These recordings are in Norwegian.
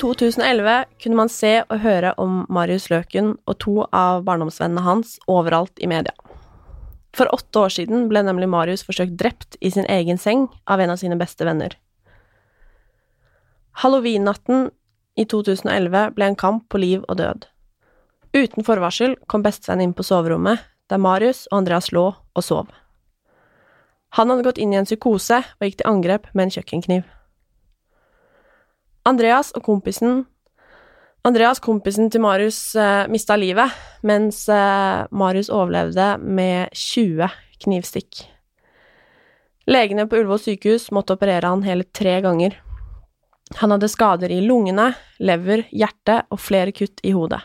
2011 kunne man se og høre om Marius Løken og to av barndomsvennene hans overalt i media. For åtte år siden ble nemlig Marius forsøkt drept i sin egen seng av en av sine beste venner. Halloween-natten i 2011 ble en kamp på liv og død. Uten forvarsel kom bestevennen inn på soverommet, der Marius og Andreas lå og sov. Han hadde gått inn i en psykose og gikk til angrep med en kjøkkenkniv. Andreas og kompisen Andreas, kompisen til Marius, eh, mista livet, mens eh, Marius overlevde med 20 knivstikk. Legene på Ullevål sykehus måtte operere han hele tre ganger. Han hadde skader i lungene, lever, hjerte og flere kutt i hodet.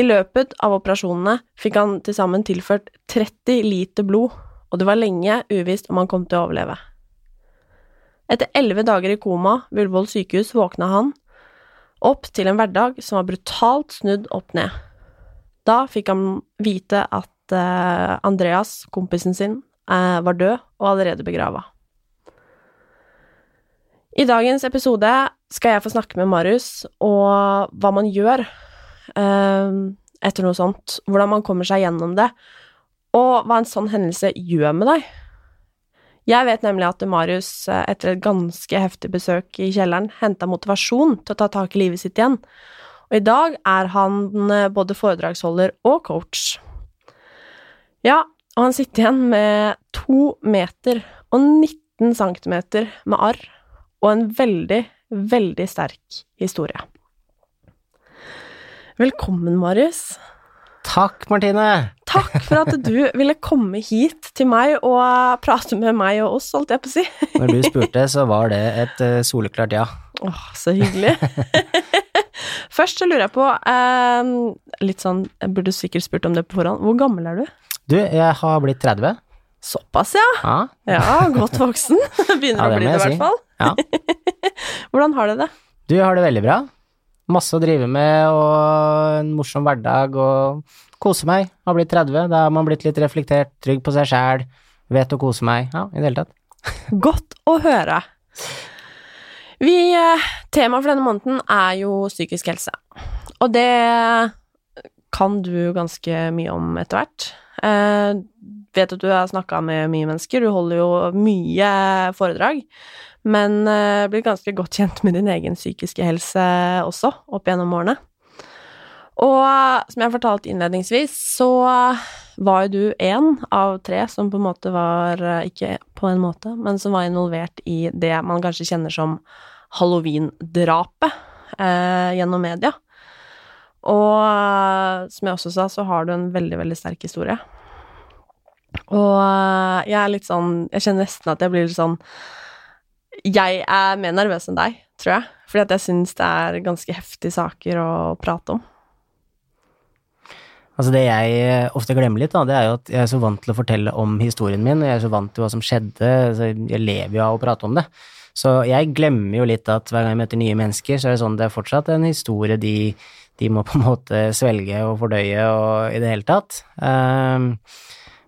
I løpet av operasjonene fikk han til sammen tilført 30 liter blod, og det var lenge uvisst om han kom til å overleve. Etter elleve dager i koma ved Ullevål sykehus våkna han opp til en hverdag som var brutalt snudd opp ned. Da fikk han vite at eh, Andreas, kompisen sin, eh, var død og allerede begrava. I dagens episode skal jeg få snakke med Marius og hva man gjør eh, etter noe sånt, hvordan man kommer seg gjennom det, og hva en sånn hendelse gjør med deg. Jeg vet nemlig at Marius, eh, etter et ganske heftig besøk i kjelleren, henta motivasjon til å ta tak i livet sitt igjen, og i dag er han eh, både foredragsholder og coach. Ja, og han sitter igjen med to meter og 19 centimeter med arr og en veldig, veldig sterk historie. Velkommen, Marius. Takk, Martine. Takk for at du ville komme hit til meg og prate med meg og oss, holdt jeg på å si. Når du spurte, så var det et uh, soleklart ja. Åh, så hyggelig. Først så lurer jeg på, eh, litt sånn, jeg burde sikkert spurt om det på forhånd, hvor gammel er du? Du, jeg har blitt 30. Såpass, ja. Ja, Ja, godt voksen. Begynner Ja, å bli det, i hvert fall. ja. Hvordan har du det? Du har det veldig bra. Masse å drive med og en morsom hverdag og kose meg. Har blitt 30, da har man blitt litt reflektert, trygg på seg sjæl, vet å kose meg. Ja, i det hele tatt. Godt å høre. Vi, eh, Temaet for denne måneden er jo psykisk helse. Og det kan du ganske mye om etter hvert. Eh, vet at du har snakka med mye mennesker, du holder jo mye foredrag. Men uh, blitt ganske godt kjent med din egen psykiske helse også, opp gjennom årene. Og eh, som jeg fortalte innledningsvis, så var jo du én av tre som på en måte var eh, Ikke på en måte, men som var involvert i det man kanskje kjenner som halloween-drapet eh, gjennom media. Og eh, som jeg også sa, så har du en veldig, veldig sterk historie. Og eh, jeg er litt sånn Jeg kjenner nesten at jeg blir litt sånn Jeg er mer nervøs enn deg, tror jeg. Fordi at jeg syns det er ganske heftige saker å prate om. Altså Det jeg eh, ofte glemmer litt, da, det er jo at jeg er så vant til å fortelle om historien min, jeg er så vant til hva som skjedde, så jeg lever jo av å prate om det. Så jeg glemmer jo litt at hver gang jeg møter nye mennesker, så er det sånn det er fortsatt en historie de, de må på en måte svelge og fordøye og i det hele tatt. Um,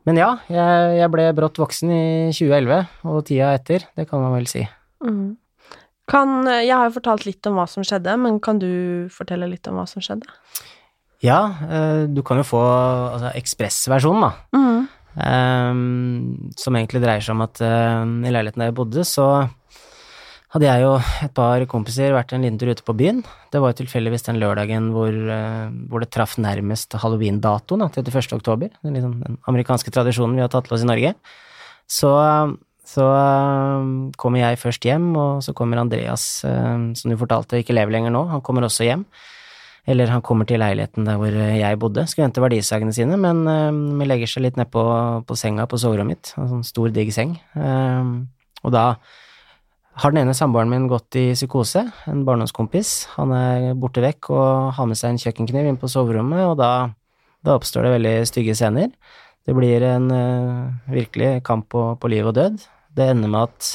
men ja, jeg, jeg ble brått voksen i 2011, og tida etter, det kan man vel si. Mm. Kan, jeg har jo fortalt litt om hva som skjedde, men kan du fortelle litt om hva som skjedde? Ja, eh, du kan jo få altså, ekspressversjonen, da. Um, som egentlig dreier seg om at uh, i leiligheten der jeg bodde, så hadde jeg og et par kompiser vært en liten tur ute på byen. Det var jo tilfeldigvis den lørdagen hvor, uh, hvor det traff nærmest halloween-datoen, 31. oktober. Den, liksom, den amerikanske tradisjonen vi har tatt til oss i Norge. Så, så uh, kommer jeg først hjem, og så kommer Andreas, som du fortalte ikke lever lenger nå, han kommer også hjem. Eller han kommer til leiligheten der hvor jeg bodde, skulle hente verdisagene sine, men uh, legger seg litt nedpå på senga på soverommet mitt, en sånn stor, digg seng. Uh, og da har den ene samboeren min gått i psykose, en barndomskompis. Han er borte vekk og har med seg en kjøkkenkniv inn på soverommet, og da, da oppstår det veldig stygge scener. Det blir en uh, virkelig kamp på, på liv og død. Det ender med at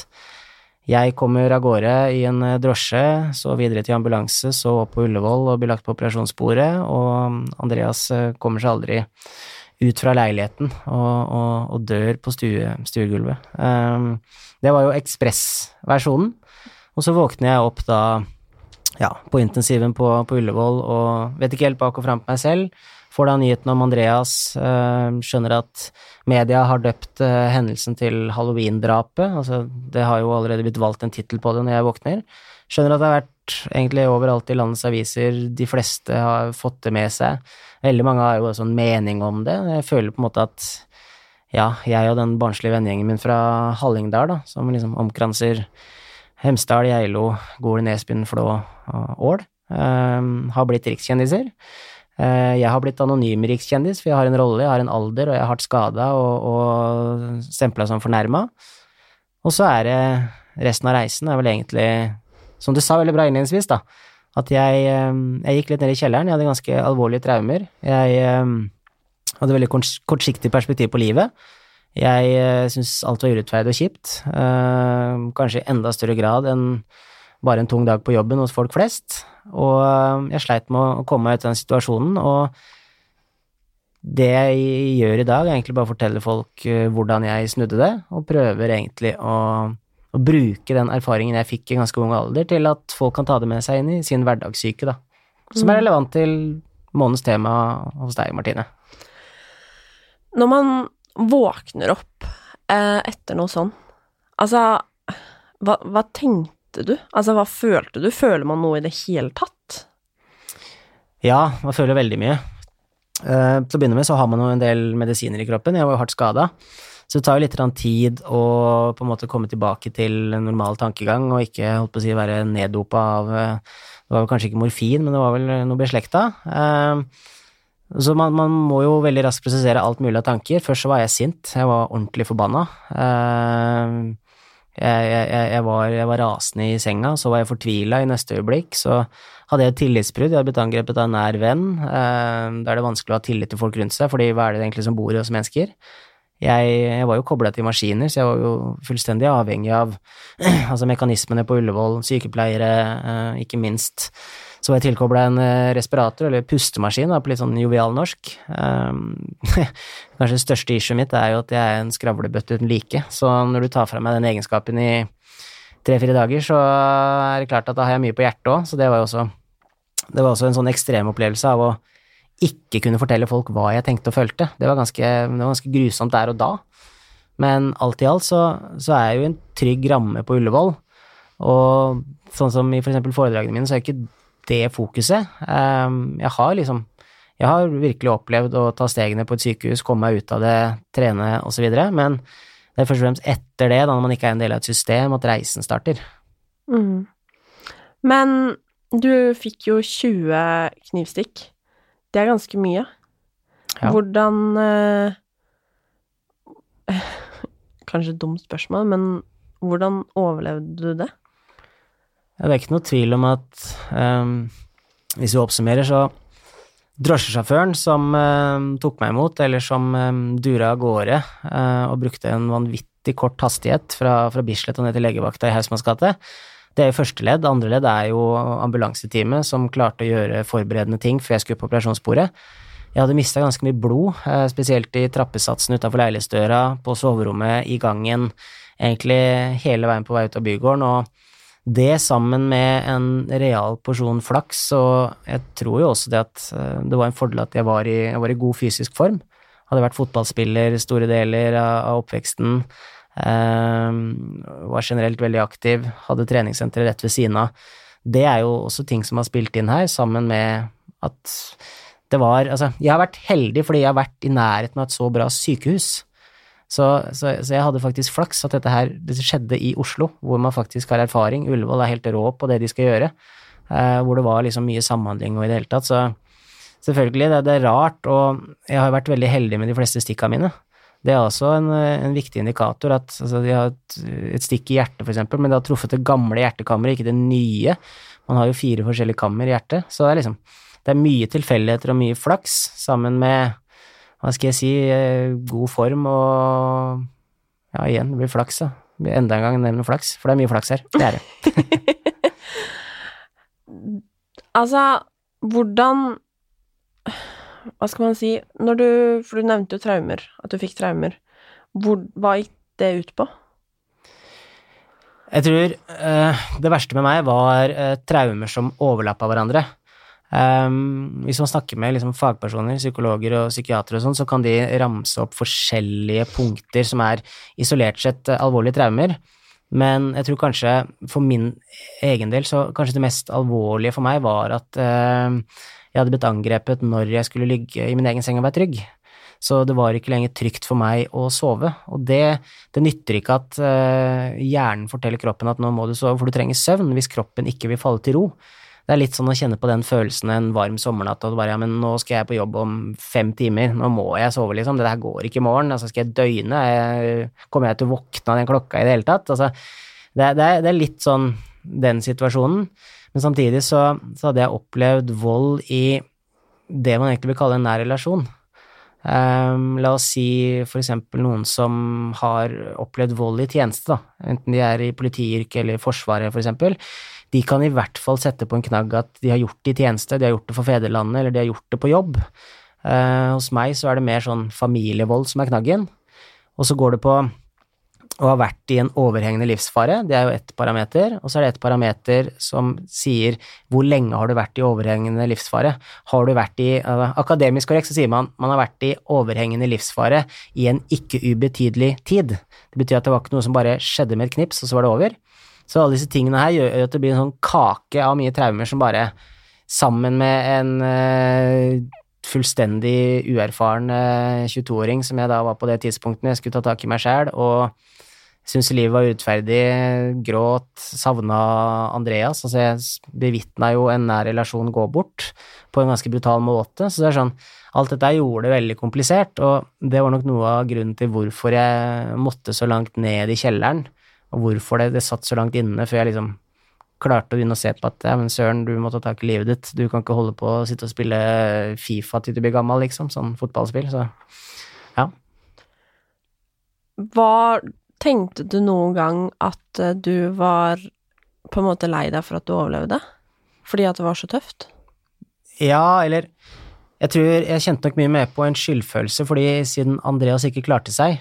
jeg kommer av gårde i en eh, drosje, så videre til ambulanse, så opp på Ullevål og blir lagt på operasjonsbordet, og Andreas eh, kommer seg aldri ut fra leiligheten og, og, og dør på stue, stuegulvet. Um, det var jo ekspressversjonen, og så våkner jeg opp da ja, på intensiven på, på Ullevål og vet ikke helt bak og fram på meg selv Får da nyheten om Andreas, øh, skjønner at media har døpt øh, hendelsen til halloween-drapet. Altså, det har jo allerede blitt valgt en tittel på det når jeg våkner. Skjønner at det har vært egentlig overalt i landets aviser, de fleste har fått det med seg. Veldig mange har jo en mening om det. Jeg føler på en måte at ja, jeg og den barnslige vennegjengen min fra Hallingdal, da, som liksom omkranser Hemsedal, Geilo, Gol, Nesbyen, Flå og Ål, um, har blitt rikskjendiser. Eh, jeg har blitt anonym rikskjendis, for jeg har en rolle, jeg har en alder, og jeg er hardt skada og, og stempla som fornærma. Og så er det resten av reisen er vel egentlig, som du sa veldig bra innledningsvis, da, at jeg, eh, jeg, gikk litt ned i kjelleren, jeg hadde ganske alvorlige traumer. Jeg eh, hadde veldig kortsiktig perspektiv på livet. Jeg syntes alt var urettferdig og kjipt, kanskje i enda større grad enn bare en tung dag på jobben hos folk flest. Og eh, jeg sleit med å komme meg ut av den situasjonen, og det jeg gjør i dag, er egentlig bare å fortelle folk eh, hvordan jeg snudde det, og prøver egentlig å, å bruke den erfaringen jeg fikk i ganske ung alder, til at folk kan ta det med seg inn i sin hverdagssyke, da. Som er mm. relevant til månedens tema hos deg, Martine. Når man våkner opp eh, etter noe sånn, altså, hva, hva tenker tenkte du? Altså, hva følte du? Føler man noe i det hele tatt? Ja, man føler veldig mye. Uh, til å begynne med så har man jo en del medisiner i kroppen, jeg var jo hardt skada. Så det tar jo litt tid å på en måte komme tilbake til normal tankegang, og ikke holdt på å si være neddopa av uh, Det var vel kanskje ikke morfin, men det var vel noe beslekta. Uh, så man, man, må jo veldig raskt prosessere alt mulig av tanker. Først så var jeg sint, jeg var ordentlig forbanna. Jeg, jeg, jeg, var, jeg, var, rasende i senga, så var jeg fortvila i neste øyeblikk. Så hadde jeg et tillitsbrudd, jeg hadde blitt angrepet av en nær venn. Eh, da er det vanskelig å ha tillit til folk rundt seg, fordi hva er det egentlig som bor i oss mennesker? Jeg, var jo kobla til maskiner, så jeg var jo fullstendig avhengig av altså mekanismene på Ullevål, sykepleiere, eh, ikke minst så var jeg tilkobla en eh, respirator, eller pustemaskin, da, på litt sånn jovial norsk. Um, kanskje det største issuet mitt er jo at jeg er en skravlebøtte uten like, så når du tar fra meg den egenskapen i tre-fire dager, så er det klart at da har jeg mye på hjertet òg, så det var jo også, det var også en sånn ekstrem opplevelse av å ikke kunne fortelle folk hva jeg tenkte og følte. Det var ganske, det var ganske grusomt der og da. Men alt i alt så, så er jeg jo en trygg ramme på Ullevål, og sånn som i for eksempel foredragene mine, så er ikke det fokuset. Ehm, jeg har liksom Jeg har virkelig opplevd å ta stegene på et sykehus, komme meg ut av det, trene osv., men det er først og fremst etter det, da når man ikke er en del av et system, at reisen starter. Mm. Men du fikk jo 20 knivstikk. Det er ganske mye. Ja. Hvordan eh, Kanskje et dumt spørsmål, men hvordan overlevde du det? Det er ikke noe tvil om at um, hvis vi oppsummerer, så drosjesjåføren som um, tok meg imot, eller som um, dura av gårde uh, og brukte en vanvittig kort hastighet fra, fra Bislett og ned til legevakta i Hausmanns gate, det er jo første ledd. Andre ledd er jo ambulanseteamet som klarte å gjøre forberedende ting før jeg skulle på operasjonsbordet. Jeg hadde mista ganske mye blod, eh, spesielt i trappesatsen utafor leilighetsdøra, på soverommet, i gangen, egentlig hele veien på vei ut av bygården, og det sammen med en real porsjon flaks, og jeg tror jo også det at eh, det var en fordel at jeg var i, jeg var i god fysisk form. Hadde vært fotballspiller store deler av, av oppveksten. Eh, var generelt veldig aktiv. Hadde treningssenteret rett ved siden av. Det er jo også ting som har spilt inn her, sammen med at det var Altså, jeg har vært heldig fordi jeg har vært i nærheten av et så bra sykehus. Så, så, så, jeg hadde faktisk flaks at dette her det skjedde i Oslo, hvor man faktisk har erfaring. Ullevål er helt rå på det de skal gjøre, eh, hvor det var liksom mye samhandling og i det hele tatt. Så selvfølgelig, det, det er rart, og jeg har vært veldig heldig med de fleste stikka mine. Det er også en, en viktig indikator at altså, de har et, et, stikk i hjertet, eksempel, men det har truffet det gamle hjertekammeret, ikke det nye. Man har jo fire forskjellige kammer i hjertet, så det er liksom det er mye tilfeldigheter og mye flaks, sammen med hva skal jeg si, eh, god form og ja, igjen, det blir flaks, da. Enda en gang nevner flaks, for det er mye flaks her. Det er det. altså, hvordan Hva skal man si Når du For du nevnte jo traumer, at du fikk traumer. Hvor, hva gikk det ut på? Jeg tror uh, det verste med meg var uh, traumer som overlappa hverandre. Um, hvis man snakker med liksom, fagpersoner, psykologer og psykiatere og sånn, så kan de ramse opp forskjellige punkter som er isolert sett uh, alvorlige traumer. Men jeg tror kanskje for min egen del så kanskje det mest alvorlige for meg var at uh, jeg hadde blitt angrepet når jeg skulle ligge i min egen seng og være trygg. Så det var ikke lenger trygt for meg å sove, og det, det nytter ikke at uh, hjernen forteller kroppen at nå må du sove, for du trenger søvn hvis kroppen ikke vil falle til ro. Det er litt sånn å kjenne på den følelsen en varm sommernatt, og bare ja, men nå skal jeg på jobb om fem timer, nå må jeg sove, liksom, det der går ikke i morgen, altså skal jeg døgne, kommer jeg til å våkne av den klokka i det hele tatt? Altså, det, det, det er litt sånn den situasjonen, men samtidig så, så, hadde jeg opplevd vold i det man egentlig vil kalle en nær relasjon. Um, la oss si for eksempel noen som har opplevd vold i tjeneste, da, enten de er i politiyrket eller i Forsvaret, for eksempel de kan i hvert fall sette på en knagg at de har gjort det i tjeneste, de har gjort det for fedrelandet, eller de har gjort det på jobb. Eh, hos meg så er det mer sånn familievold som er knaggen, og så går det på å ha vært i en overhengende livsfare, det er jo ett parameter, og så er det et parameter som sier hvor lenge har du vært i overhengende livsfare. Har du vært i uh, Akademisk korrekt så sier man man har vært i overhengende livsfare i en ikke ubetydelig tid. Det betyr at det var ikke noe som bare skjedde med et knips, og så var det over. Så alle disse tingene her gjør at det blir en sånn kake av mye traumer som bare, sammen med en uh, fullstendig uerfaren uh, 22-åring som jeg da var på det tidspunktet jeg skulle ta tak i meg sjæl, og syntes livet var urettferdig, gråt, savna Andreas. Altså, jeg bevitna jo en nær relasjon gå bort på en ganske brutal måte. Så det er sånn Alt dette gjorde det veldig komplisert, og det var nok noe av grunnen til hvorfor jeg måtte så langt ned i kjelleren og hvorfor det, det satt så langt inne før jeg liksom klarte å begynne å se på at ja, men søren, du må ta tak i livet ditt, du kan ikke holde på å sitte og spille Fifa til du blir gammel, liksom, sånn fotballspill, så ja. Hva tenkte du noen gang at eh, du var på en måte lei deg for at du overlevde? Fordi at det var så tøft? Ja, eller jeg tror jeg kjente nok mye mer på en skyldfølelse, fordi siden Andreas ikke klarte seg,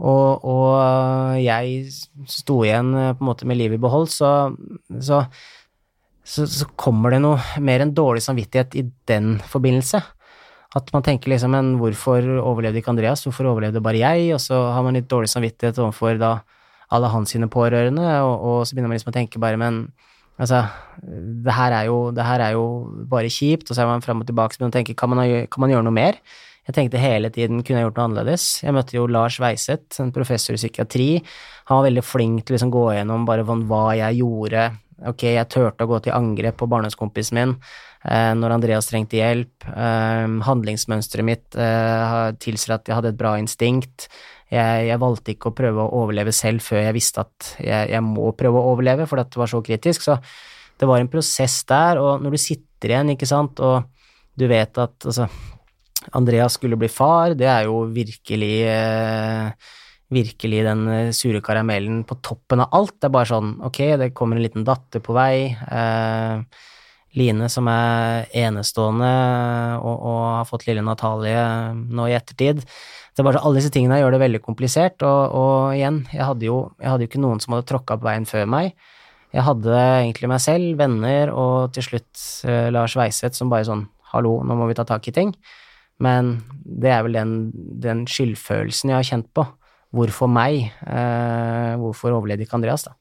og, og, jeg sto igjen eh, på en måte med livet i behold, så, så, så, så, kommer det noe mer enn dårlig samvittighet i den forbindelse. At man tenker liksom men hvorfor overlevde ikke Andreas, hvorfor overlevde bare jeg? Og så har man litt dårlig samvittighet overfor da alle hans sine pårørende, og, og, så begynner man liksom å tenke bare men altså, det her er jo, det her er jo bare kjipt, og så er man fram og tilbake og tenker kan man, kan man gjøre noe mer? Jeg tenkte hele tiden kunne jeg gjort noe annerledes. Jeg møtte jo Lars Weiseth, en professor i psykiatri. Han var veldig flink til å liksom gå gjennom bare hva jeg gjorde. Ok, jeg turte å gå til angrep på barndomskompisen min eh, når Andreas trengte hjelp. Eh, handlingsmønsteret mitt eh, tilsier at jeg hadde et bra instinkt. Jeg, jeg, valgte ikke å prøve å overleve selv før jeg visste at jeg, jeg må prøve å overleve, for det var så kritisk. Så det var en prosess der, og når du sitter igjen, ikke sant, og du vet at altså Andreas skulle bli far, det er jo virkelig eh, virkelig den eh, sure karamellen på toppen av alt. Det er bare sånn, ok, det kommer en liten datter på vei. Eh, Line som er enestående og, og, har fått lille Natalie nå i ettertid. Det er bare så Alle disse tingene gjør det veldig komplisert, og, og igjen, jeg hadde, jo, jeg hadde jo ikke noen som hadde tråkka på veien før meg. Jeg hadde egentlig meg selv, venner og til slutt eh, Lars Weiseth som bare sånn hallo, nå må vi ta tak i ting. Men det er vel den, den skyldfølelsen jeg har kjent på. Hvorfor meg? Eh, hvorfor overlevde ikke Andreas, da?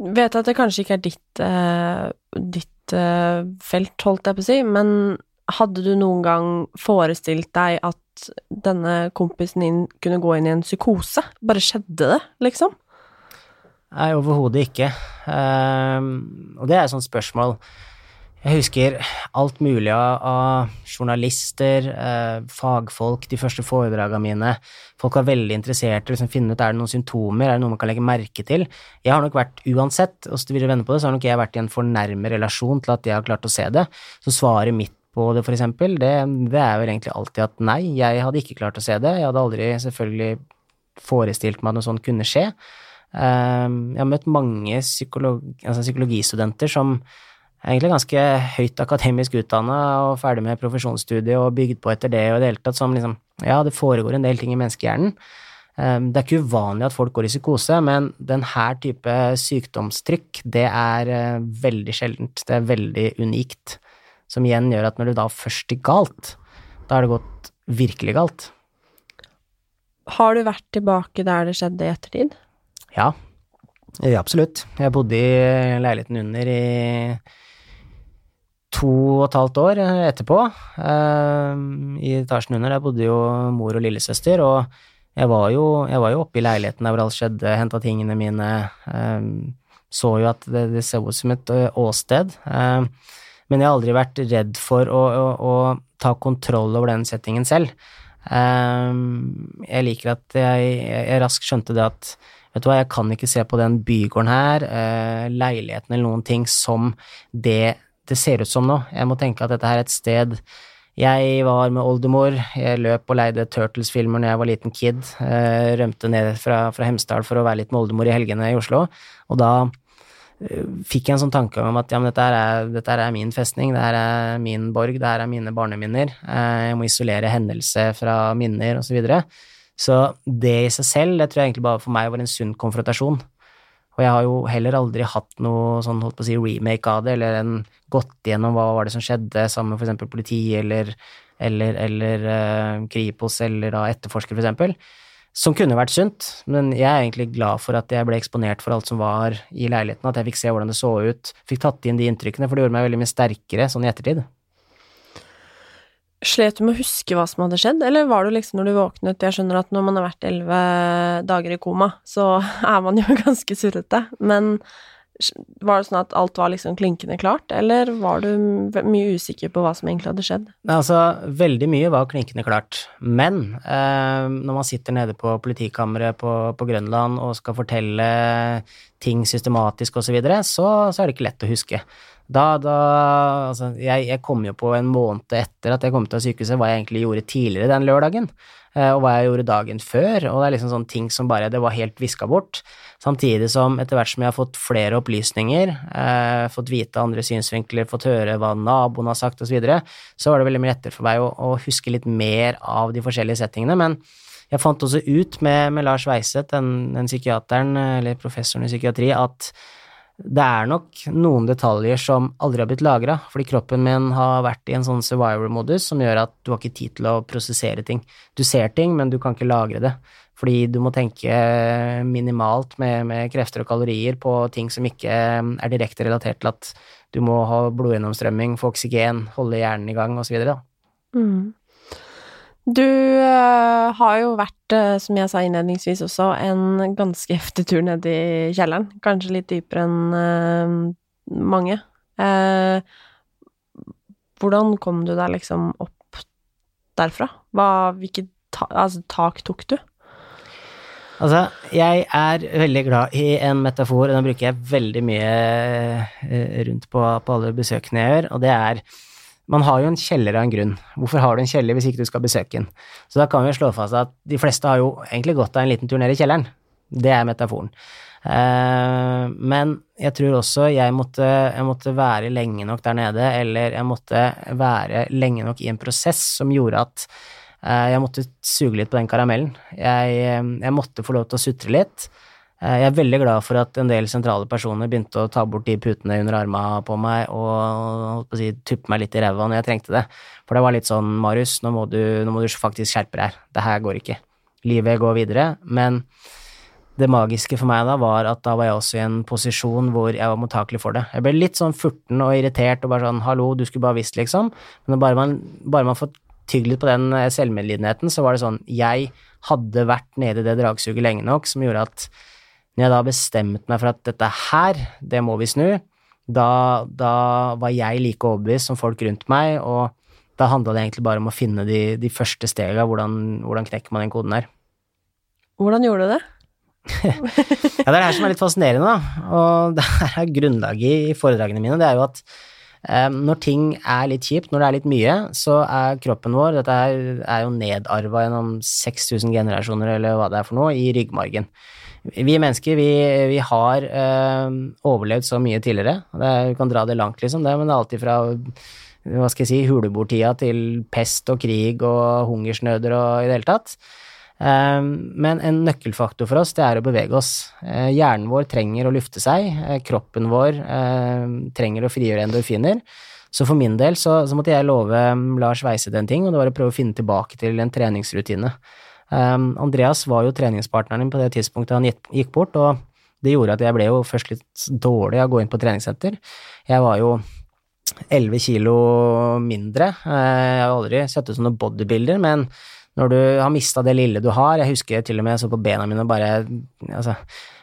Vet at det kanskje ikke er ditt, eh, ditt eh, felt, holdt jeg på å si, men hadde du noen gang forestilt deg at denne kompisen din kunne gå inn i en psykose? Bare skjedde det, liksom? Nei, overhodet ikke. Um, og det er et sånt spørsmål jeg husker alt mulig av, journalister, eh, fagfolk, de første foredragene mine. Folk var veldig interessert i å liksom, finne ut er det noen symptomer, er det noe man kan legge merke til. Jeg har nok vært, uansett hvordan du vil vende på det, så har nok jeg vært i en for relasjon til at jeg har klart å se det. Så svaret mitt på det, for eksempel, det, det er vel egentlig alltid at nei, jeg hadde ikke klart å se det. Jeg hadde aldri selvfølgelig forestilt meg at noe sånt kunne skje. Um, jeg har møtt mange psykolog, altså psykologistudenter som egentlig ganske høyt akademisk utdanna og ferdig med profesjonsstudiet og bygd på etter det og i det hele tatt som liksom Ja, det foregår en del ting i menneskehjernen. Ehm, det er ikke uvanlig at folk går i psykose, men denne type sykdomstrykk, det er eh, veldig sjeldent. Det er veldig unikt. Som igjen gjør at når du da først gikk galt, da har det gått virkelig galt. Har du vært tilbake der det skjedde i ettertid? Ja, ja absolutt. Jeg bodde i leiligheten under i to og et halvt år etterpå. Uh, I etasjen under der bodde jo mor og lillesøster, og jeg var jo, jeg var jo oppe i leiligheten der hvor alt skjedde, henta tingene mine. Uh, så jo at det, det ser ut som et åsted. men jeg har aldri vært redd for å, å, å ta kontroll over den settingen selv. jeg liker at jeg, jeg raskt skjønte det at vet du hva, jeg kan ikke se på den bygården her, leiligheten eller noen ting som det det ser ut som nå. Jeg må tenke at dette her er et sted jeg var med oldemor, jeg løp og leide Turtles-filmer når jeg var liten kid, eh, rømte ned fra, fra, Hemsedal for å være litt med oldemor i helgene i Oslo, og da eh, fikk jeg en sånn tanke om at ja, men dette er, dette er min festning, det her er min borg, det her er mine barneminner, eh, jeg må isolere hendelse fra minner, og så videre. Så det i seg selv, det tror jeg egentlig bare for meg var en sunn konfrontasjon. Og jeg har jo heller aldri hatt noe sånn, holdt på å si, remake av det, eller en gått igjennom hva var det som skjedde sammen med f.eks. politiet eller, eller, eller uh, Kripos eller da etterforsker, f.eks. Som kunne vært sunt, men jeg er egentlig glad for at jeg ble eksponert for alt som var i leiligheten, at jeg fikk se hvordan det så ut, fikk tatt inn de inntrykkene, for det gjorde meg veldig mye sterkere sånn i ettertid. Slet du med å huske hva som hadde skjedd, eller var du liksom når du våknet Jeg skjønner at når man har vært elleve dager i koma, så er man jo ganske surrete, men var det sånn at alt var liksom klinkende klart, eller var du mye usikker på hva som egentlig hadde skjedd? Altså, veldig mye var klinkende klart, men eh, når man sitter nede på politikammeret på, på, Grønland og skal fortelle ting systematisk og så videre, så, så er det ikke lett å huske. Da, da Altså, jeg, jeg, kom jo på en måned etter at jeg kom til sykehuset, hva jeg egentlig gjorde tidligere den lørdagen, eh, og hva jeg gjorde dagen før, og det er liksom sånne ting som bare Det var helt viska bort. Samtidig som etter hvert som jeg har fått flere opplysninger, eh, fått vite andre synsvinkler, fått høre hva naboen har sagt osv., så, videre, så var det veldig mye lettere for meg å, å, huske litt mer av de forskjellige settingene. men jeg fant også ut med, med Lars Weiseth, den, den psykiateren, eller professoren i psykiatri, at det er nok noen detaljer som aldri har blitt lagra, fordi kroppen min har vært i en sånn survivor-modus som gjør at du har ikke tid til å prosessere ting. Du ser ting, men du kan ikke lagre det, fordi du må tenke minimalt med, med krefter og kalorier på ting som ikke er direkte relatert til at du må ha blodgjennomstrømming, få oksygen, holde hjernen i gang, osv. Mm. Du uh, har jo vært, uh, som jeg sa innledningsvis også, en ganske heftig tur ned i kjelleren. Kanskje litt dypere enn uh, mange. hvordan kom du deg liksom opp derfra? Hva, hvilket ta altså, tak tok du? Altså, jeg er veldig glad i en metafor, og den bruker jeg veldig mye rundt på, på alle besøkene jeg gjør, og det er man har jo en kjeller av en grunn. Hvorfor har du en kjeller hvis ikke du skal besøke den? Så da kan vi slå fast at de fleste har jo egentlig gått av en liten tur ned i kjelleren. Det er metaforen. Uh, men jeg tror også jeg måtte, jeg måtte, være lenge nok der nede, eller jeg måtte være lenge nok i en prosess som gjorde at uh, jeg måtte suge litt på den karamellen. Jeg, jeg, måtte få lov til å sutre litt. Eh, Jeg er veldig glad for at en del sentrale personer begynte å ta bort de putene under arma på meg og si, tuppe meg litt i ræva når jeg trengte det. For det var litt sånn, Marius, nå må du, nå må du faktisk skjerpe deg her. Det her går ikke. Livet går videre. Men det magiske for meg da var at da var jeg også i en posisjon hvor jeg var mottakelig for det. Jeg ble litt sånn furten og irritert og bare sånn hallo, du skulle bare visst, liksom. Men bare man, bare man får tygd litt på den eh, selvmedlidenheten, så var det sånn jeg hadde vært nede i det dragsuget lenge nok som gjorde at når jeg da bestemte meg for at dette her, det må vi snu, da, da var jeg like overbevist som folk rundt meg, og da handla det egentlig bare om å finne de, de første stega, hvordan, hvordan knekker man den koden her. Hvordan gjorde du det? Ja, det er det her som er litt fascinerende, da, og det her er grunnlaget i foredragene mine, det er jo at eh, når ting er litt kjipt, når det er litt mye, så er kroppen vår, dette her er jo nedarva gjennom 6000 generasjoner, eller hva det er for noe, i ryggmargen. Vi mennesker, vi, vi har øh, overlevd så mye tidligere, er, vi kan dra det langt, liksom, det, men det er alltid fra hva skal jeg si, huleboertida til pest og krig og hungersnøder og i det hele tatt. Eh, Men en nøkkelfaktor for oss, det er å bevege oss. Eh, Hjernen vår trenger å lufte seg, kroppen vår trenger å frigjøre endorfiner. Så for min del så, så måtte jeg love mm, Lars Weise den ting, og det var å prøve å finne tilbake til en treningsrutine. Eh, Andreas var jo treningspartneren min på det tidspunktet han gikk- bort, og det gjorde at jeg ble jo først litt dårlig av å gå inn på treningssenter. Jeg var jo 11 kilo mindre. Eh, Jeg har aldri sett ut som noen bodybuilder, men når du har mista det lille du har Jeg husker til og med jeg så på bena mine bare altså,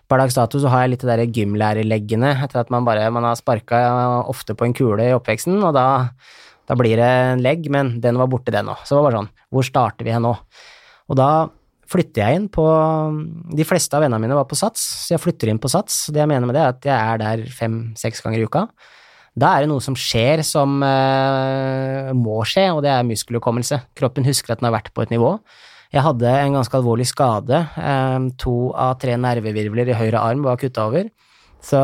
Per dags dato så har jeg litt de der gymlærerleggene etter at man bare man har sparka ofte på en kule i oppveksten, og da, da blir det en legg, men den var borte, den òg. Så det var bare sånn Hvor starter vi hen nå? Og da flytter jeg inn på De fleste av vennene mine var på Sats, så jeg flytter inn på Sats. Det jeg mener med det, er at jeg er der fem-seks ganger i uka. Da er det noe som skjer som eh, må skje, og det er muskelhukommelse. Kroppen husker at den har vært på et nivå. Jeg hadde en ganske alvorlig skade. Eh, to av tre nervevirvler i høyre arm var kutta over. Så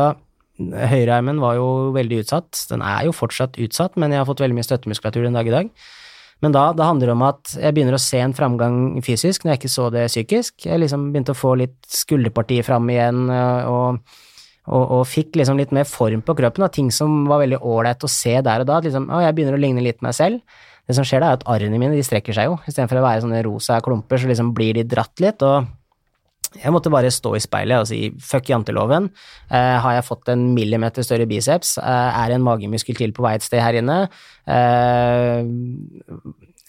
høyrearmen var jo veldig utsatt. Den er jo fortsatt utsatt, men jeg har fått veldig mye støttemuskulatur den dag i dag. Men da det handler om at jeg begynner å se en framgang fysisk når jeg ikke så det psykisk. Jeg liksom begynte å få litt skulderpartiet fram igjen, eh, og og, og fikk liksom litt mer form på kroppen, da, ting som var veldig ålreit å se der og da. at Liksom, å, jeg begynner å ligne litt meg selv. Det som skjer da, er at arrene mine de strekker seg jo. Istedenfor å være sånne rosa klumper, så liksom blir de dratt litt. og jeg måtte bare stå i speilet og si fuck janteloven. Eh, har jeg fått en millimeter større biceps? Eh, er en magemuskel til på vei et sted her inne? Eh,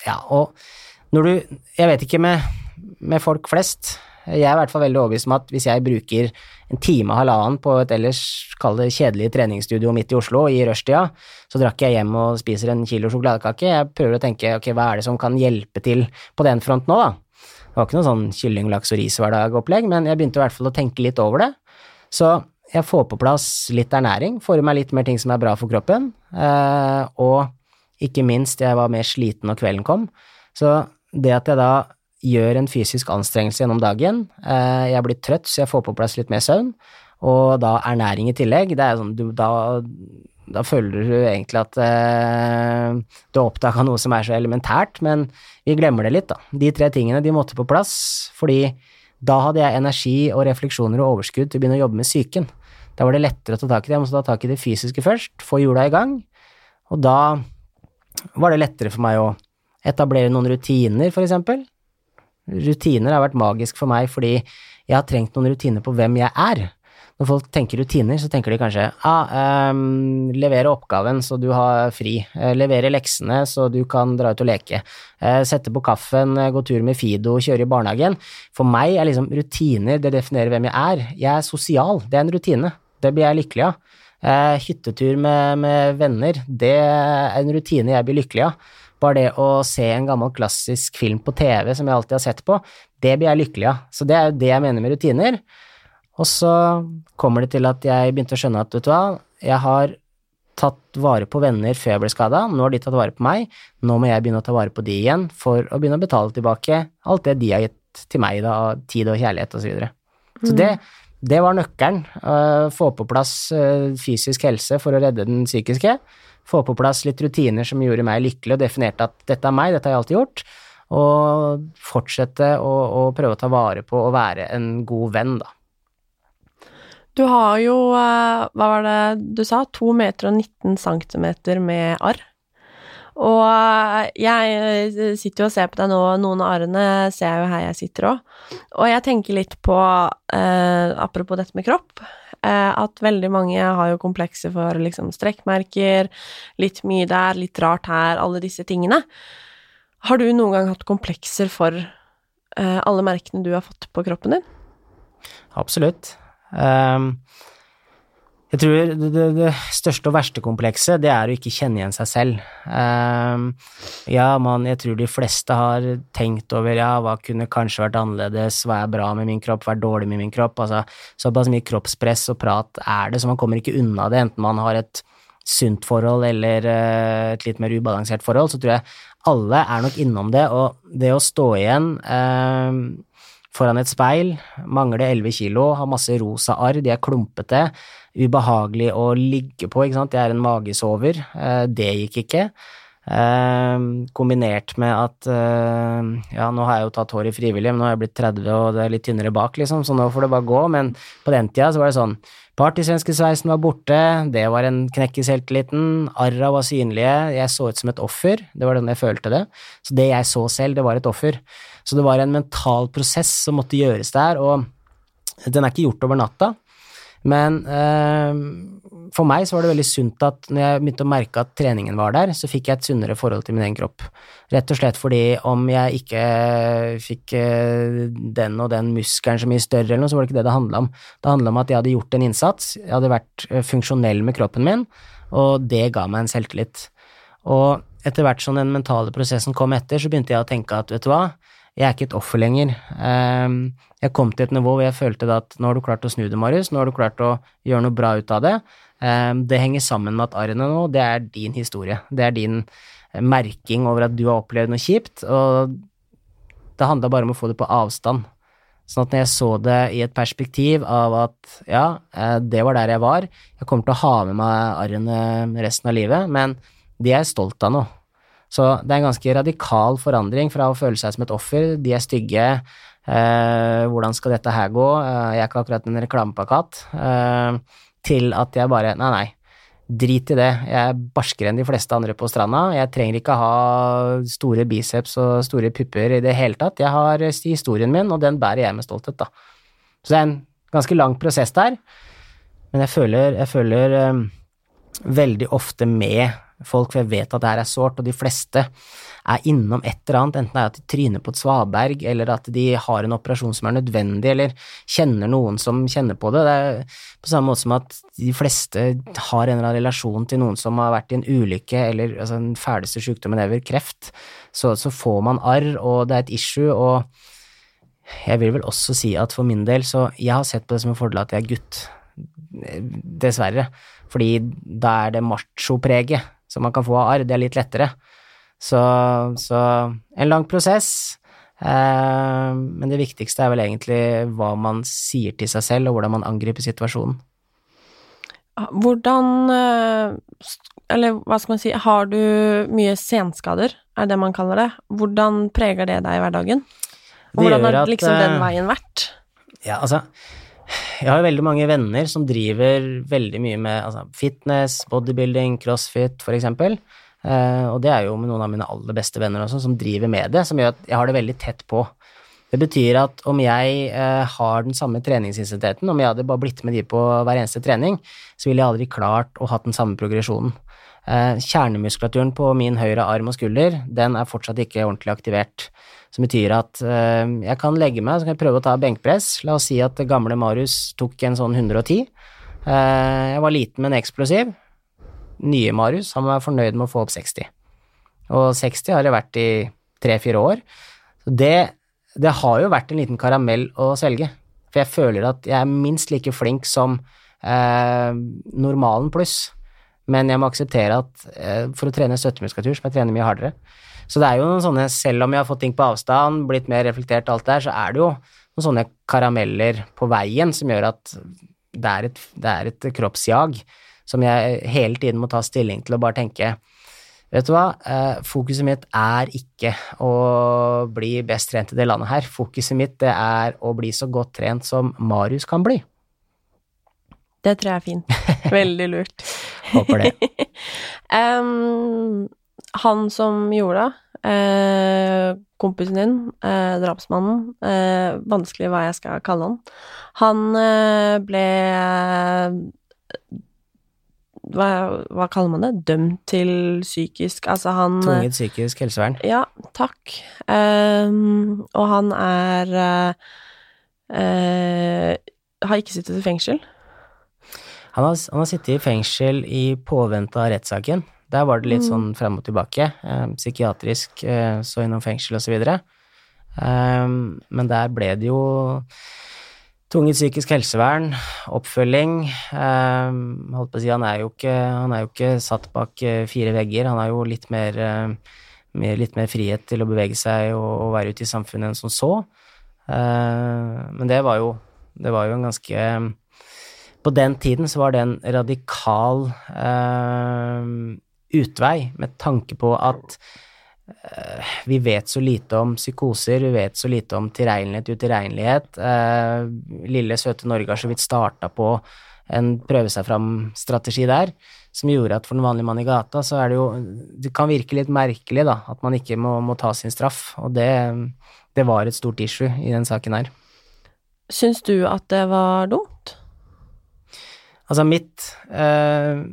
ja, og når du Jeg vet ikke med, med folk flest. Jeg er i hvert fall veldig overbevist om at hvis jeg bruker en time og halvannen på et ellers kjedelig treningsstudio midt i Oslo i rushtida, så drakk jeg hjem og spiser en kilo sjokoladekake. Jeg prøver å tenke ok, hva er det som kan hjelpe til på den fronten nå, da? Det var ikke noe sånn kylling, laks og ris hver dag-opplegg, men jeg begynte i hvert fall å tenke litt over det. Så jeg får på plass litt ernæring, får i meg litt mer ting som er bra for kroppen, eh, og ikke minst, jeg var mer sliten når kvelden kom. Så det at jeg da gjør en fysisk anstrengelse gjennom dagen, eh, jeg blir trøtt, så jeg får på plass litt mer søvn, og da ernæring i tillegg, det er sånn, du, da, da føler du egentlig at eh, du har oppdaga noe som er så elementært, men vi glemmer det litt, da. De tre tingene, de måtte på plass, fordi da hadde jeg energi og refleksjoner og overskudd til å begynne å jobbe med psyken. Da var det lettere å ta tak i det, jeg måtte ta tak i det fysiske først, få hjula i gang, og da var det lettere for meg å etablere noen rutiner, for eksempel. Rutiner har vært magisk for meg fordi jeg har trengt noen rutiner på hvem jeg er. Når folk tenker rutiner, så tenker de kanskje ah, um, levere oppgaven så du har fri, eh, levere leksene så du kan dra ut og leke, eh, sette på kaffen, eh, gå tur med Fido, kjøre i barnehagen. For meg er liksom rutiner, det definerer hvem jeg er. Jeg er sosial, det er en rutine. Det blir jeg lykkelig av. Hyttetur med, med venner, det er en rutine jeg blir lykkelig av. Bare det å se en gammel klassisk film på TV som jeg alltid har sett på, det blir jeg lykkelig av. Så det er jo det jeg mener med rutiner. Og så kommer det til at jeg begynte å skjønne at, vet du hva, jeg har tatt vare på venner før jeg ble skada, nå har de tatt vare på meg, nå må jeg begynne å ta vare på de igjen for å begynne å betale tilbake alt det de har gitt til meg, da, av tid og kjærlighet og så videre. Så det, det var nøkkelen. Uh, få på plass uh, fysisk helse for å redde den psykiske. Få på plass litt rutiner som gjorde meg lykkelig og definerte at dette er meg, dette har jeg alltid gjort. Og fortsette å, å prøve å ta vare på å være en god venn, da. Du har jo, eh, hva var det du sa, 2 meter og 19 centimeter med arr. Og eh, jeg eh, sitter jo og ser på deg nå, noen av arrene ser jeg jo her jeg sitter òg. Og jeg tenker litt på, eh, apropos dette med kropp, eh, at veldig mange har jo komplekser for liksom strekkmerker, litt mye der, litt rart her, alle disse tingene. Har du noen gang hatt komplekser for eh, alle merkene du har fått på kroppen din? Absolutt. Um, jeg tror det, det, største og verste komplekset, det er å ikke kjenne igjen seg selv. Um, ja, man, jeg tror de fleste har tenkt over ja, hva kunne kanskje vært annerledes, hva er bra med min kropp, hva er dårlig med min kropp, altså såpass mye kroppspress og prat er det, så man kommer ikke unna det, enten man har et sunt forhold eller uh, et litt mer ubalansert forhold, så tror jeg alle er nok innom det, og det å stå igjen uh, foran et speil, mangler 11 kilo, har masse rosa arr, de er klumpete, ubehagelig å ligge på, ikke sant, jeg er en magesover, eh, det gikk ikke. Eh, kombinert med at eh, ja, nå har jeg jo tatt hår i frivillig, men nå har jeg blitt 30 og det er litt tynnere bak, liksom, så nå får det bare gå, men på den tida så var det sånn Partysvenskesveisen var borte, det var en knekk i selvtilliten, arra var synlige, jeg så ut som et offer, det var den jeg følte det, så det jeg så selv, det var et offer. Så det var en mental prosess som måtte gjøres der, og den er ikke gjort over natta. Men eh, for meg så var det veldig sunt at når jeg begynte å merke at treningen var der, så fikk jeg et sunnere forhold til min egen kropp. Rett og slett fordi om jeg ikke fikk eh, den og den muskelen så mye større eller noe, så var det ikke det det handla om. Det handla om at jeg hadde gjort en innsats, jeg hadde vært eh, funksjonell med kroppen min, og det ga meg en selvtillit. Og etter hvert som den mentale prosessen kom etter, så begynte jeg å tenke at vet du hva, jeg er ikke et offer lenger. Ehm, jeg kom til et nivå hvor jeg følte at nå har du klart å snu det, Marius, nå har du klart å gjøre noe bra ut av det. Ehm, det henger sammen med at arrene nå, det er din historie. Det er din eh, merking over at du har opplevd noe kjipt, og det handla bare om å få det på avstand. Sånn at når jeg så det i et perspektiv av at ja, eh, det var der jeg var, jeg kommer til å ha med meg arrene resten av livet, men de er jeg stolt av nå. Så det er en ganske radikal forandring fra å føle seg som et offer, de er stygge, eh, hvordan skal dette her gå, eh, jeg er ikke akkurat en reklameplakat, eh, til at jeg bare nei, nei, drit i det, jeg er barskere enn de fleste andre på stranda, jeg trenger ikke ha store biceps og store pupper i det hele tatt, jeg har historien min, og den bærer jeg med stolthet, da. Så det er en ganske lang prosess der, men jeg føler, jeg føler um, veldig ofte med folk, for jeg vet at det her er sårt, og de fleste er innom et eller annet, enten det er at de tryner på et svaberg, eller at de har en operasjon som er nødvendig, eller kjenner noen som kjenner på det. Det er på samme måte som at de fleste har en eller annen relasjon til noen som har vært i en ulykke, eller altså, den fæleste sykdommen ever, kreft. Så, så får man arr, og det er et issue, og jeg vil vel også si at for min del, så jeg har sett på det som en fordel at jeg er gutt. Dessverre. Fordi da er det macho-preget som man kan få av arr, det er litt lettere. Så, så en lang prosess. Eh, men det viktigste er vel egentlig hva man sier til seg selv, og hvordan man angriper situasjonen. Hvordan eh, Eller hva skal man si, har du mye senskader, er det man kaller det? Hvordan preger det deg i hverdagen? Og hvordan har liksom den eh, veien vært? Ja, altså jeg har jo veldig mange venner som driver veldig mye med altså, fitness, bodybuilding, crossfit, for eksempel. Uh, og det er jo med noen av mine aller beste venner også, som driver med det, som gjør at jeg har det veldig tett på. Det betyr at om jeg uh, har den samme treningsintensiteten, om jeg hadde bare blitt med de på hver eneste trening, så ville jeg aldri klart å ha den samme progresjonen. Uh, kjernemuskulaturen på min høyre arm og skulder, den er fortsatt ikke ordentlig aktivert. Som betyr at uh, jeg kan legge meg, så kan jeg prøve å ta benkpress. La oss si at gamle Marius tok en sånn 110. Uh, eh, jeg var liten, men eksplosiv. Nye Marius, han var fornøyd med å få opp 60. Og 60 har det vært i tre-fire år. Så det, det har jo vært en liten karamell å svelge. For jeg føler at jeg er minst like flink som eh, normalen pluss. Men jeg må akseptere at for å trene støttemuskulatur, som jeg trener mye hardere, så det er jo noen sånne, selv om jeg har fått ting på avstand, blitt mer reflektert og alt der, så er det jo noen sånne karameller på veien som gjør at det er et, det er et kroppsjag som jeg hele tiden må ta stilling til og bare tenke Vet du hva, eh, fokuset mitt er ikke å bli best trent i det landet her. Fokuset mitt det er å bli så godt trent som Marius kan bli. Det tror jeg er fint. Veldig lurt. Håper det. um, han som gjorde det, eh, kompisen din, eh, drapsmannen, eh, vanskelig hva jeg skal kalle han, han eh, ble hva, hva kaller man det? Dømt til psykisk Altså, han Tvunget psykisk helsevern. Ja, takk. Og han er eh, eh, Har ikke sittet i fengsel. Han har, han har sittet i fengsel i påvente av rettssaken. Der var det litt Mm. sånn frem og tilbake. Eh, psykiatrisk, eh, så innom fengsel og så videre. Eh, men der ble det jo tvunget psykisk helsevern, oppfølging. Holdt på å si, han er jo ikke, han er jo ikke satt bak fire vegger. Han har jo litt mer, litt mer frihet til å bevege seg og, og være ute i samfunnet enn som så. Eh, men det var jo, det var jo en ganske på den tiden så var det en radikal eh, utvei, med tanke på at eh, vi vet så lite om psykoser, vi vet så lite om tilregnelighet, utilregnelighet. Eh, lille, søte Norge har så vidt starta på en prøve seg fram-strategi der, som gjorde at for den vanlige mann i gata, så er det jo Det kan virke litt merkelig, da, at man ikke må, må ta sin straff, og det, det var et stort issue i den saken her. Syns du at det var dumt? Altså, mitt eh,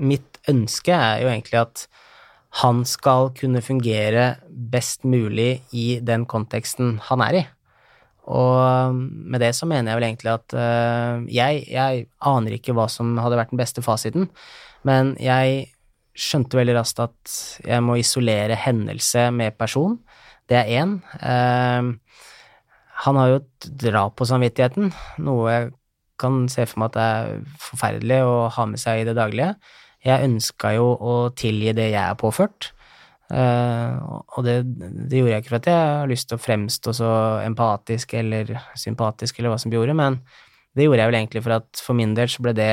Mitt ønske er jo egentlig at han skal kunne fungere best mulig i den konteksten han er i. Og med det så mener jeg vel egentlig at eh, jeg, jeg aner ikke hva som hadde vært den beste fasiten, men jeg skjønte veldig raskt at jeg må isolere hendelse med person. Det er én. Eh, han har jo et drap på samvittigheten, noe jeg kan se for meg at det er forferdelig å ha med seg i det daglige. Jeg ønska jo å tilgi det jeg er påført, eh, og det, det gjorde jeg ikke for at jeg har lyst til å fremstå så empatisk eller sympatisk eller hva som gjorde, men det gjorde jeg vel egentlig for at for min del så ble det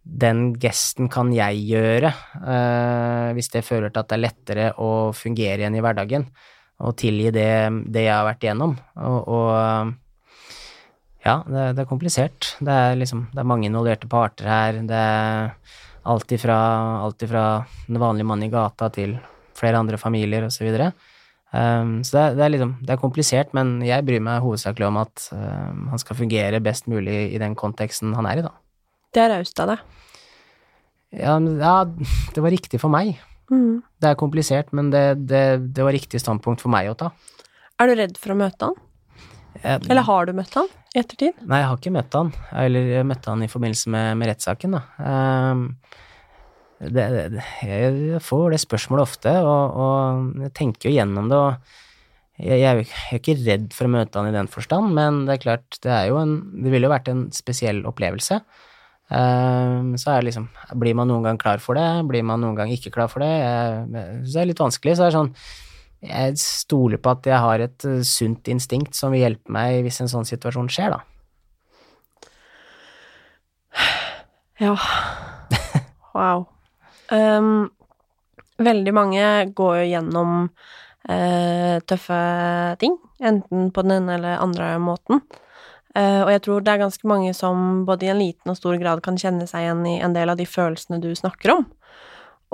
den gesten kan jeg gjøre, eh, hvis det føler til at det er lettere å fungere igjen i hverdagen, og tilgi det, det jeg har vært igjennom. Og, og ja, det, det er komplisert. Det er liksom Det er mange involverte parter her. Det er alt ifra, alt ifra den vanlige mannen i gata til flere andre familier osv. Så, videre. um, så det, er- det er liksom Det er komplisert, men jeg bryr meg hovedsakelig om at um, han skal fungere best mulig i den konteksten han er i, da. Det er raust av deg. Ja, ja, det var riktig for meg. Mm. Det er komplisert, men det, det, det var riktig standpunkt for meg å ta. Er du redd for å møte han? Eller har du møtt han i ettertid? Nei, jeg har ikke møtt han. Eller jeg møtte han i forbindelse med, med rettssaken, da. Um, det, det, jeg får det spørsmålet ofte, og, og jeg tenker jo gjennom det, og jeg, jeg er ikke redd for å møte han i den forstand, men det er klart, det er jo en Det ville jo vært en spesiell opplevelse. Um, så er det liksom Blir man noen gang klar for det? Blir man noen gang ikke klar for det? Jeg, så det er litt vanskelig. Så det er sånn jeg stoler på at jeg har et eh, sunt instinkt som vil hjelpe meg hvis en sånn situasjon skjer, da. Ja. Wow. Um, veldig mange går jo gjennom uh, tøffe ting, enten på den ene eller andre måten. Uh, og jeg tror det er ganske mange som både i en liten og stor grad kan kjenne seg igjen i en del av de følelsene du snakker om.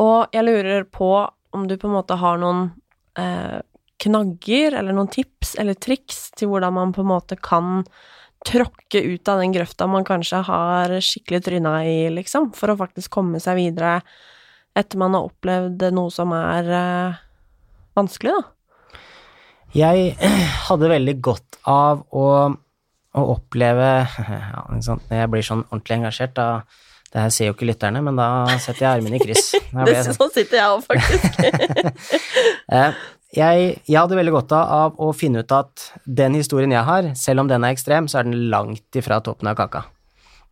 Og jeg lurer på om du på en måte har noen eh, knagger eller noen tips eller triks til hvordan man på en måte kan tråkke ut av den grøfta man kanskje har skikkelig tryna i, liksom, for å faktisk komme seg videre etter man har opplevd noe som er eh, vanskelig, da. Jeg hadde veldig godt av å, å oppleve ja? Jeg blir sånn ordentlig engasjert, da Det her ser jo ikke lytterne, men da setter jeg armene i kryss. Sånn. sitter jeg òg, faktisk. Eh, jeg, jeg hadde veldig godt av, av å finne ut at den historien jeg har, selv om den er ekstrem, så er den langt ifra toppen av kaka.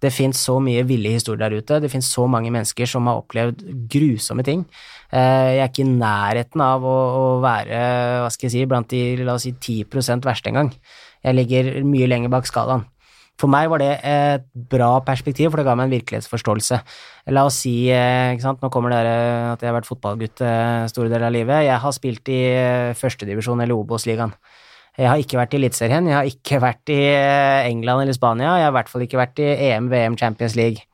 Det fins så mye ville historier der ute, det fins så mange mennesker som har opplevd grusomme ting. Eh, jeg er ikke i nærheten av å, å være, hva skal jeg si, blant de, la oss si, 10 verste engang. Jeg ligger mye lenger bak skalaen. For meg var det et bra perspektiv, for det ga meg en virkelighetsforståelse. La oss si, eh, ikke sant, nå kommer dere at jeg har vært fotballgutt eh, store deler av livet. Jeg har spilt i eh, førstedivisjon eller Obos-ligaen. Jeg har ikke vært i Eliteserien, jeg har ikke vært i England eller Spania, jeg har i hvert fall ikke vært i EM, VM, Champions League.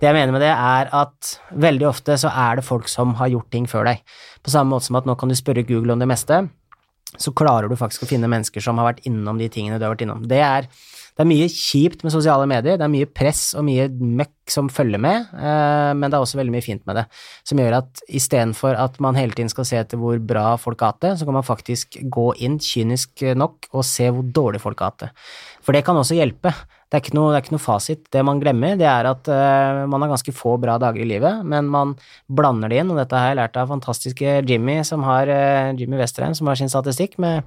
Det jeg mener med det, er at veldig ofte så er det folk som har gjort ting før deg. På samme måte som at nå kan du spørre Google om det meste, så klarer du faktisk å finne mennesker som har vært innom de tingene du har vært innom. Det er det er mye kjipt med sosiale medier, det er mye press og mye møkk som følger med, eh, men det er også veldig mye fint med det, som gjør at istedenfor at man hele tiden skal se etter hvor bra folk har hatt det, så kan man faktisk gå inn kynisk nok og se hvor dårlig folk har hatt det. For det kan også hjelpe. Det er noe, er ikke noe fasit. Det man glemmer, det er at uh, man har ganske få bra dager i livet, men man blander det inn, og dette har jeg lært av fantastiske Jimmy, som har, uh, Jimmy Westerheim, som har sin statistikk med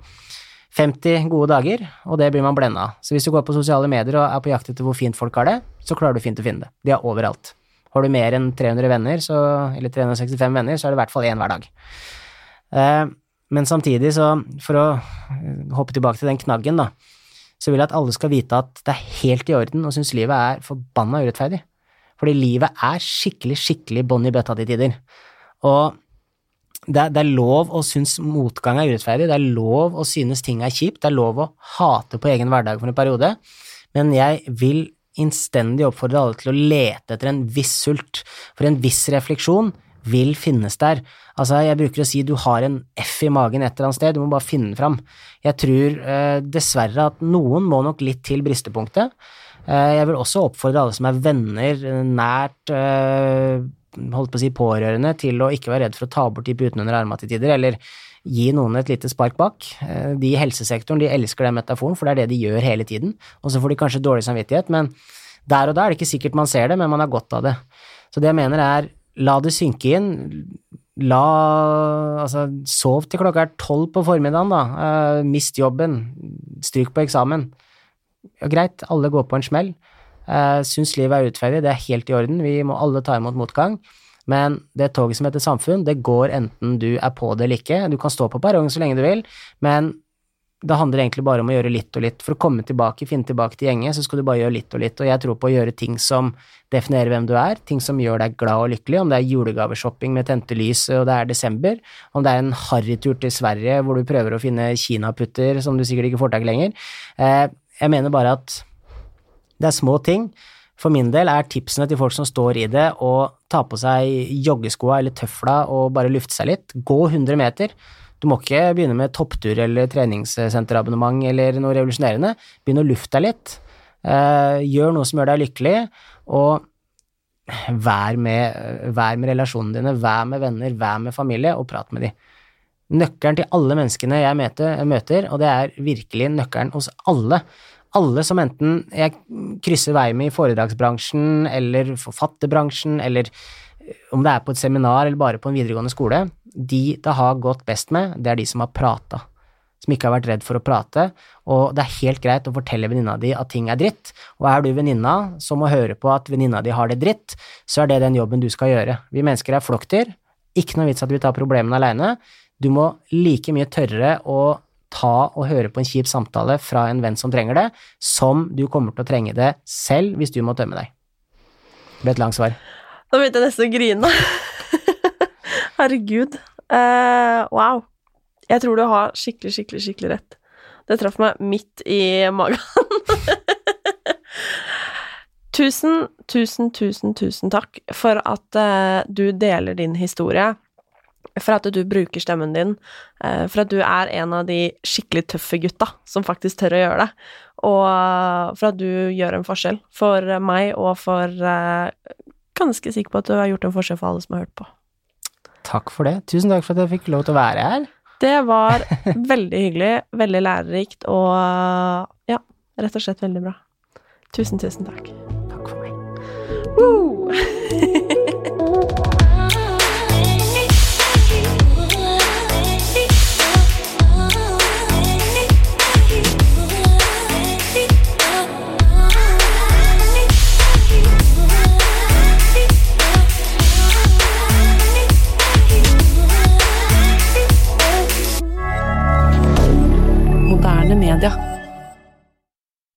50 gode dager, og det blir man blenda av. Så hvis du går på sosiale medier og er på jakt etter hvor fint folk har det, så klarer du fint å finne det. De er overalt. Har du mer enn 300 venner, så, eller 365 venner, så er det i hvert fall én hver dag. Eh, men samtidig, så for å hoppe tilbake til den knaggen, da, så vil jeg at alle skal vite at det er helt i orden og synes livet er forbanna urettferdig. Fordi livet er skikkelig, skikkelig bånn i bøtta til tider. Og det er, det er, lov å synes motgang er urettferdig, det er lov å synes ting er kjipt, det er lov å hate på egen hverdag for en periode, men jeg vil innstendig oppfordre alle til å lete etter en viss sult, for en viss refleksjon vil finnes der. Altså, jeg bruker å si du har en F i magen et eller annet sted, du må bare finne den fram. Jeg tror eh, dessverre at noen må nok litt til bristepunktet. Eh, jeg vil også oppfordre alle som er venner, nært, eh, holdt på å si pårørende til å ikke være redd for å ta bort de putene under armene til tider, eller gi noen et lite spark bak. Eh, de i helsesektoren de elsker den metaforen, for det er det de gjør hele tiden. Og så får de kanskje dårlig samvittighet, men der og da er det ikke sikkert man ser det, men man har godt av det. Så det jeg mener er, la det synke inn. La Altså, sov til klokka er tolv på formiddagen, da. Uh, mist jobben. Stryk på eksamen. Ja, greit, alle går på en smell. Uh, syns livet er urettferdig, det er helt i orden, vi må alle ta imot motgang. Men det toget som heter samfunn, det går enten du er på det eller ikke. Du kan stå på perrongen så lenge du vil, men det handler egentlig bare om å gjøre litt og litt. For å komme tilbake, finne tilbake til gjengen, så skal du bare gjøre litt og litt. Og jeg tror på å gjøre ting som definerer hvem du er, ting som gjør deg glad og lykkelig, om det er julegaveshopping med tente lys og det er desember, om det er en harrytur til Sverige hvor du prøver å finne kinaputter som du sikkert ikke får tak i lenger. Eh, jeg mener bare at det er små ting. For min del er tipsene til folk som står i det, å ta på seg joggeskoa eller tøfla og bare lufte seg litt. Gå 100 meter. Du må ikke begynne med topptur eller treningssenterabonnement eller noe revolusjonerende. Begynn å lufte deg litt. Eh, gjør noe som gjør deg lykkelig, og vær med, vær med relasjonene dine, vær med venner, vær med familie, og prat med dem. Nøkkelen til alle menneskene jeg møter, og det er virkelig nøkkelen hos alle, alle som enten jeg krysser vei med i foredragsbransjen eller forfatterbransjen, eller eh, om det er på et seminar eller bare på en videregående skole, de det har gått best med, det er de som har prata. Som ikke har vært redd for å prate, og det er helt greit å fortelle venninna di at ting er dritt, og er du venninna som må høre på at venninna di har det dritt, så er det den jobben du skal gjøre. Vi mennesker er flokkdyr, ikke noe vits at vi tar problemene aleine, du må like mye tørre å ta og høre på en kjip samtale fra en venn som trenger det, som du kommer til å trenge det selv hvis du må tømme deg. Det ble et langt svar. Nå begynte jeg nesten å grine. Herregud. Uh, wow. Jeg tror du har skikkelig, skikkelig, skikkelig rett. Det traff meg midt i magen. tusen, tusen, tusen, tusen takk for at uh, du deler din historie for at du bruker stemmen din, eh, for at du er en av de skikkelig tøffe gutta som faktisk tør å gjøre det, og for at du gjør en forskjell for meg og for eh, Ganske sikker på at du har gjort en forskjell for alle som har hørt på. Takk for det. Tusen takk for at jeg fikk lov til å være her. Det var veldig hyggelig, veldig lærerikt og ja, rett og slett veldig bra. Tusen, tusen takk. Takk for meg. Woo!